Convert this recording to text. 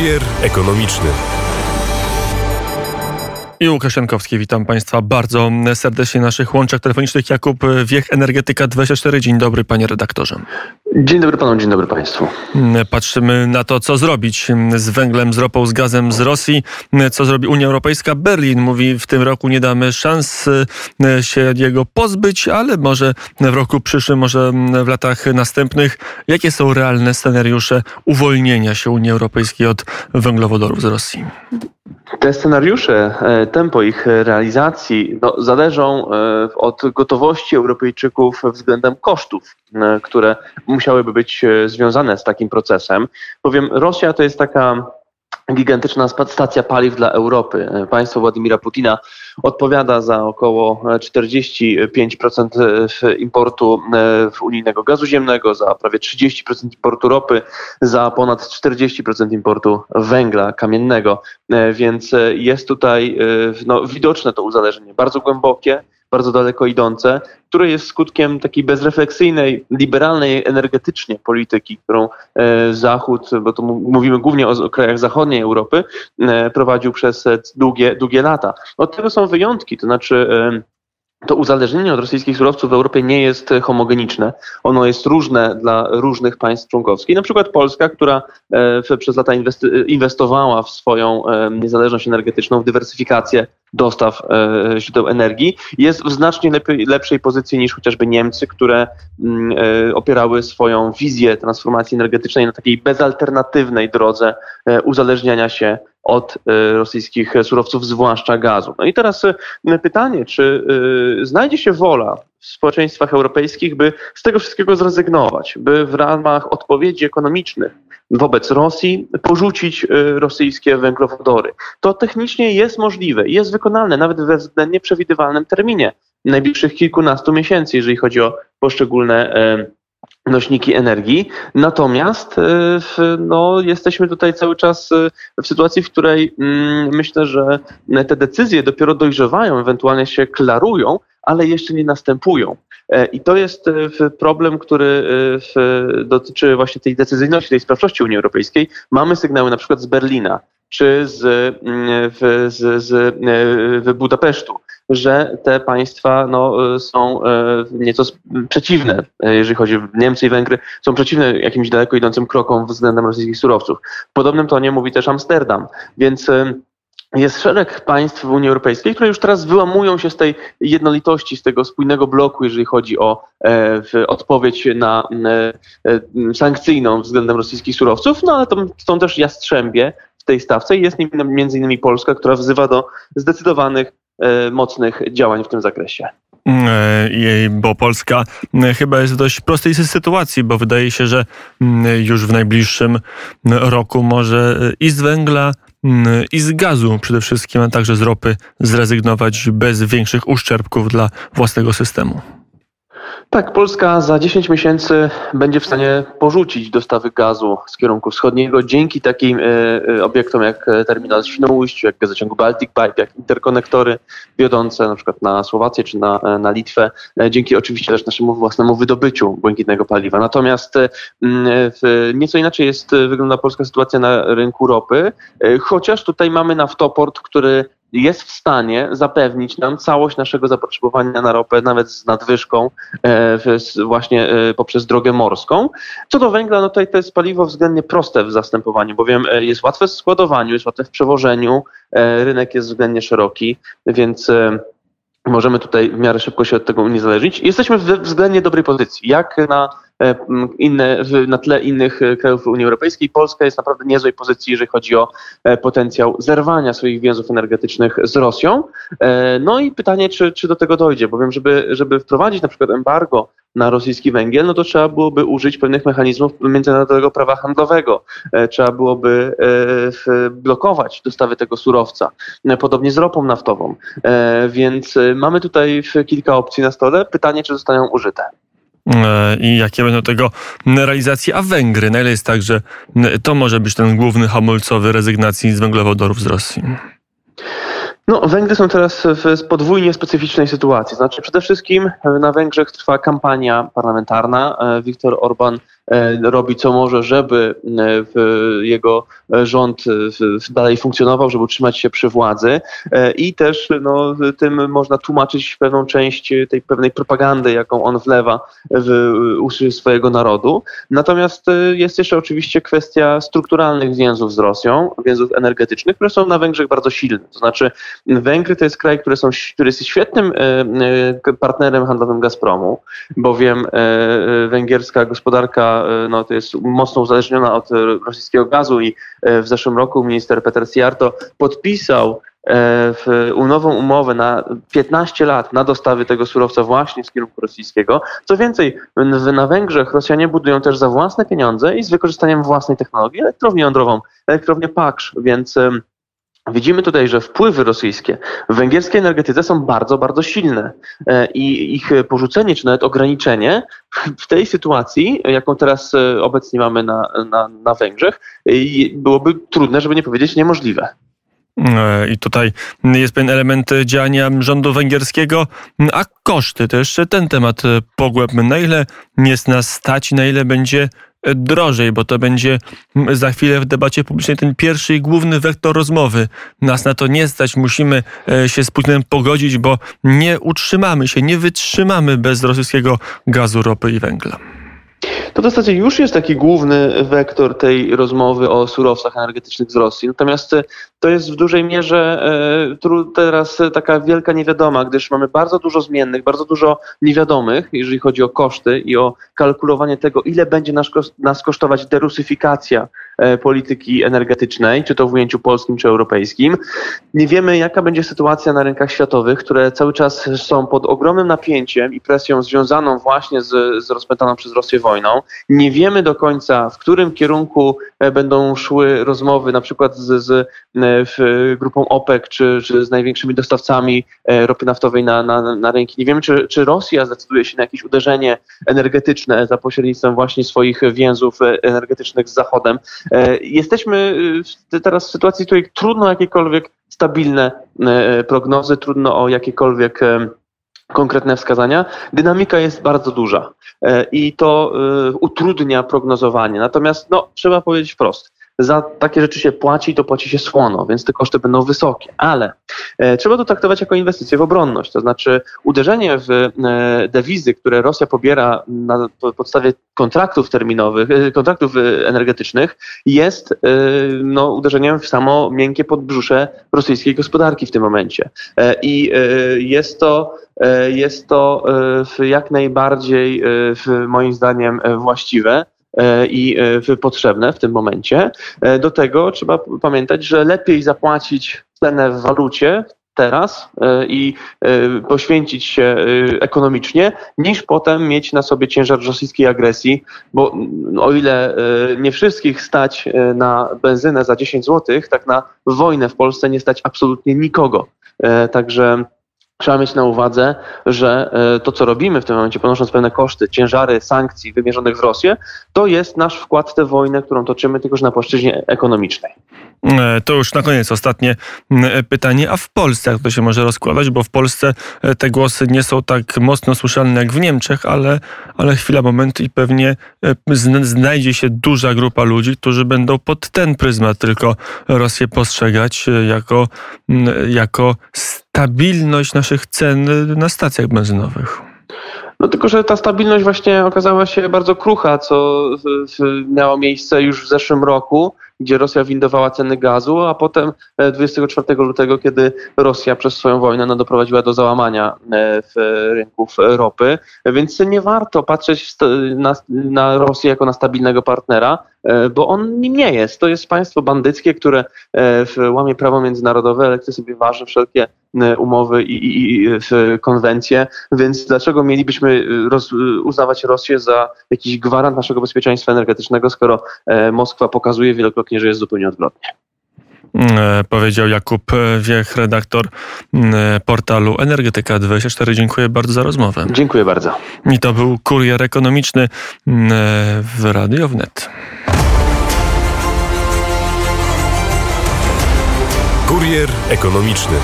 Kurier ekonomiczny. I Łukasz Jankowski, witam Państwa bardzo serdecznie na naszych łączach telefonicznych. Jakub Wiech, Energetyka 24. Dzień dobry, panie redaktorze. Dzień dobry panu, dzień dobry państwu. Patrzymy na to, co zrobić z węglem, z ropą, z gazem z Rosji. Co zrobi Unia Europejska? Berlin mówi, w tym roku nie damy szans e, się jego pozbyć, ale może w roku przyszłym, może w latach następnych. Jakie są realne scenariusze uwolnienia się Unii Europejskiej od węglowodorów z Rosji? Te scenariusze, e, tempo ich realizacji no, zależą e, od gotowości Europejczyków względem kosztów, e, które musiałyby być związane z takim procesem. Bowiem Rosja to jest taka gigantyczna stacja paliw dla Europy. Państwo Władimira Putina odpowiada za około 45% importu unijnego gazu ziemnego, za prawie 30% importu ropy, za ponad 40% importu węgla kamiennego. Więc jest tutaj no, widoczne to uzależnienie, bardzo głębokie bardzo daleko idące, które jest skutkiem takiej bezrefleksyjnej, liberalnej energetycznie polityki, którą e, Zachód, bo to mówimy głównie o krajach zachodniej Europy, e, prowadził przez długie, długie lata. Od tego są wyjątki, to znaczy e, to uzależnienie od rosyjskich surowców w Europie nie jest homogeniczne. Ono jest różne dla różnych państw członkowskich. Na przykład Polska, która przez lata inwestowała w swoją niezależność energetyczną, w dywersyfikację dostaw e, źródeł energii, jest w znacznie lepiej, lepszej pozycji niż chociażby Niemcy, które mm, e, opierały swoją wizję transformacji energetycznej na takiej bezalternatywnej drodze e, uzależniania się od rosyjskich surowców, zwłaszcza gazu. No i teraz pytanie, czy znajdzie się wola w społeczeństwach europejskich, by z tego wszystkiego zrezygnować, by w ramach odpowiedzi ekonomicznych wobec Rosji porzucić rosyjskie węglowodory. To technicznie jest możliwe, jest wykonalne nawet we względnie przewidywalnym terminie najbliższych kilkunastu miesięcy, jeżeli chodzi o poszczególne nośniki energii. Natomiast y, no, jesteśmy tutaj cały czas w sytuacji, w której mm, myślę, że te decyzje dopiero dojrzewają, ewentualnie się klarują, ale jeszcze nie następują. E, I to jest e, problem, który e, dotyczy właśnie tej decyzyjności, tej sprawczości Unii Europejskiej. Mamy sygnały na przykład z Berlina czy z, mm, z, z, z Budapesztu, że te państwa no, są nieco przeciwne, jeżeli chodzi o Niemcy i Węgry, są przeciwne jakimś daleko idącym krokom względem rosyjskich surowców. W podobnym tonie mówi też Amsterdam, więc jest szereg państw w Unii Europejskiej, które już teraz wyłamują się z tej jednolitości, z tego spójnego bloku, jeżeli chodzi o e, odpowiedź na e, e, sankcyjną względem rosyjskich surowców, no ale to są też jastrzębie w tej stawce. I jest między innymi Polska, która wzywa do zdecydowanych, e, mocnych działań w tym zakresie. E, bo Polska chyba jest w dość prostej sytuacji, bo wydaje się, że już w najbliższym roku może i z węgla, Mm, i z gazu przede wszystkim, a także z ropy zrezygnować bez większych uszczerbków dla własnego systemu. Tak, Polska za 10 miesięcy będzie w stanie porzucić dostawy gazu z kierunku wschodniego dzięki takim e, e, obiektom jak terminal w Świnoujściu, jak gazociąg Baltic Pipe, jak interkonektory wiodące na przykład na Słowację czy na, e, na Litwę, dzięki oczywiście też naszemu własnemu wydobyciu błękitnego paliwa. Natomiast nieco inaczej jest wygląda polska sytuacja na rynku ropy, chociaż tutaj mamy naftoport, który jest w stanie zapewnić nam całość naszego zapotrzebowania na ropę, nawet z nadwyżką e, właśnie e, poprzez drogę morską. Co do węgla, no tutaj to jest paliwo względnie proste w zastępowaniu, bowiem e, jest łatwe w składowaniu, jest łatwe w przewożeniu, rynek jest względnie szeroki, więc możemy tutaj w miarę szybko się od tego uniezależnić. Jesteśmy w względnie dobrej pozycji, jak na E, inne, na tle innych e, krajów Unii Europejskiej. Polska jest naprawdę niezłej pozycji, jeżeli chodzi o e, potencjał zerwania swoich więzów energetycznych z Rosją. No i pytanie, czy, czy do tego dojdzie, bowiem żeby, żeby wprowadzić na przykład embargo na rosyjski węgiel, no to trzeba byłoby użyć pewnych mechanizmów międzynarodowego prawa handlowego. Trzeba byłoby blokować dostawy tego surowca. Podobnie z ropą naftową. Więc mamy tutaj kilka opcji na stole. Pytanie, czy zostaną użyte. E, i jakie będą tego realizacje, a Węgry, na ile jest tak, że to może być ten główny hamulcowy rezygnacji z węglowodorów z Rosji? No, Węgry są teraz w podwójnie specyficznej sytuacji. Znaczy, przede wszystkim na Węgrzech trwa kampania parlamentarna. E, Viktor Orban robi co może, żeby jego rząd dalej funkcjonował, żeby utrzymać się przy władzy i też no, tym można tłumaczyć pewną część tej pewnej propagandy, jaką on wlewa w uszy swojego narodu. Natomiast jest jeszcze oczywiście kwestia strukturalnych więzów z Rosją, więzów energetycznych, które są na Węgrzech bardzo silne. To znaczy Węgry to jest kraj, który, są, który jest świetnym partnerem handlowym Gazpromu, bowiem węgierska gospodarka no, to jest mocno uzależniona od rosyjskiego gazu i w zeszłym roku minister Peter Siarto podpisał w nową umowę na 15 lat na dostawy tego surowca właśnie z kierunku rosyjskiego. Co więcej, na Węgrzech Rosjanie budują też za własne pieniądze i z wykorzystaniem własnej technologii elektrownię jądrową, elektrownię Paksz, więc Widzimy tutaj, że wpływy rosyjskie w węgierskiej energetyce są bardzo, bardzo silne e, i ich porzucenie, czy nawet ograniczenie w tej sytuacji, jaką teraz e, obecnie mamy na, na, na Węgrzech, byłoby trudne, żeby nie powiedzieć niemożliwe. E, I tutaj jest pewien element działania rządu węgierskiego, a koszty, to jeszcze ten temat pogłębmy. Na ile jest nas stać, na ile będzie drożej, bo to będzie za chwilę w debacie publicznej ten pierwszy i główny wektor rozmowy. Nas na to nie stać, musimy e, się z Putinem pogodzić, bo nie utrzymamy się, nie wytrzymamy bez rosyjskiego gazu, ropy i węgla. To w zasadzie już jest taki główny wektor tej rozmowy o surowcach energetycznych z Rosji. Natomiast e, to jest w dużej mierze e, teraz taka wielka niewiadoma, gdyż mamy bardzo dużo zmiennych, bardzo dużo niewiadomych, jeżeli chodzi o koszty i o kalkulowanie tego, ile będzie nas, kosztować derusyfikacja e, polityki energetycznej, czy to w ujęciu polskim, czy europejskim. Nie wiemy, jaka będzie sytuacja na rynkach światowych, które cały czas są pod ogromnym napięciem i presją związaną właśnie z, z rozpętaną przez Rosję wojną. Nie wiemy do końca, w którym kierunku e, będą szły rozmowy, na przykład z, z w grupą OPEC, czy, czy z największymi dostawcami e, ropy naftowej na, na, na rynki. Nie wiemy, czy, czy Rosja zdecyduje się na jakieś uderzenie energetyczne za pośrednictwem właśnie swoich więzów e, energetycznych z Zachodem. E, jesteśmy teraz w sytuacji, w której trudno jakiekolwiek stabilne prognozy, trudno o jakiekolwiek konkretne wskazania. Dynamika jest bardzo duża i to utrudnia prognozowanie. Natomiast no, trzeba powiedzieć wprost za takie rzeczy się płaci, to płaci się słono, więc te koszty będą wysokie. Ale e, trzeba to traktować jako inwestycję w obronność. To znaczy uderzenie w e, dewizy, które Rosja pobiera na podstawie kontraktów terminowych, e, kontraktów energetycznych, jest no, uderzeniem w samo miękkie podbrzusze rosyjskiej gospodarki w tym momencie. I jest to jest to jak najbardziej moim zdaniem właściwe. E, i e, potrzebne w tym momencie. E, do tego trzeba pamiętać, że lepiej zapłacić cenę w walucie teraz i poświęcić się ekonomicznie, niż potem mieć na sobie ciężar rosyjskiej agresji, bo o ile nie wszystkich stać na benzynę za 10 zł, tak na wojnę w Polsce nie stać absolutnie nikogo. Także Trzeba mieć na uwadze, że e, to, co robimy w tym momencie, ponosząc pewne koszty, ciężary sankcji wymierzonych w Rosję, to jest nasz wkład w tę wojnę, którą toczymy, tylko na płaszczyźnie ekonomicznej. E, to już na koniec ostatnie e, pytanie. A w Polsce jak to się może rozkładać? Bo w Polsce te głosy nie są tak mocno słyszalne jak w Niemczech, ale, ale chwila, moment i pewnie znajdzie się duża grupa ludzi, którzy będą pod ten pryzmat tylko Rosję postrzegać jako, jako stabilność naszych cen na stacjach benzynowych. No tylko, że ta stabilność właśnie okazała się bardzo krucha, co miało miejsce już w zeszłym roku gdzie Rosja windowała ceny gazu, a potem 24 e, lutego, kiedy Rosja przez swoją wojnę no, doprowadziła do załamania e, w rynków ropy. Więc nie warto patrzeć na, na Rosję jako na stabilnego partnera, e, bo on nim nie jest. To jest państwo bandyckie, które łamie prawo międzynarodowe, ale chce sobie waży wszelkie umowy i, i, i konwencje, więc dlaczego mielibyśmy roz, uznawać Rosję za jakiś gwarant naszego bezpieczeństwa energetycznego, skoro Moskwa pokazuje wielokrotnie że jest zupełnie odwrotnie. E, powiedział Jakub Wiech, redaktor e, portalu Energetyka24. Dziękuję bardzo za rozmowę. Dziękuję bardzo. I to był kurier ekonomiczny e, w Radio Wnet. Kurier ekonomiczny.